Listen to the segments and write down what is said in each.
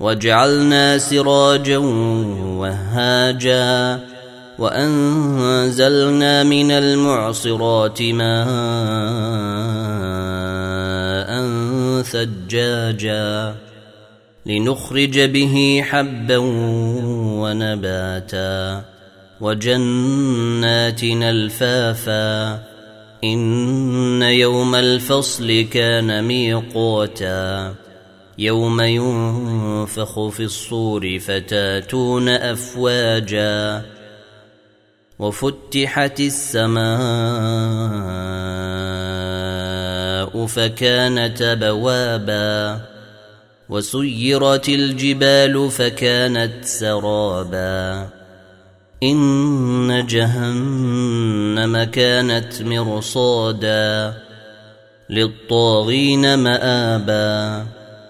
وجعلنا سراجا وهاجا وأنزلنا من المعصرات ماء ثجاجا لنخرج به حبا ونباتا وجنات الفافا إن يوم الفصل كان ميقوتا يوم ينفخ في الصور فتاتون أفواجا وفتحت السماء فكانت بوابا وسيرت الجبال فكانت سرابا إن جهنم كانت مرصادا للطاغين مآبا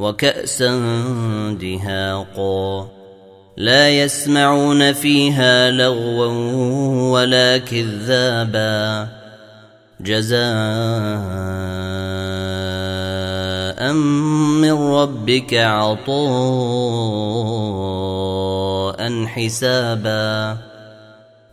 وكأسا دهاقا لا يسمعون فيها لغوا ولا كذابا. جزاء من ربك عطاء حسابا.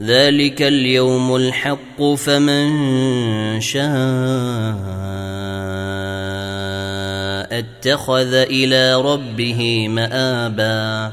ذلك اليوم الحق فمن شاء اتخذ إلى ربه مآبا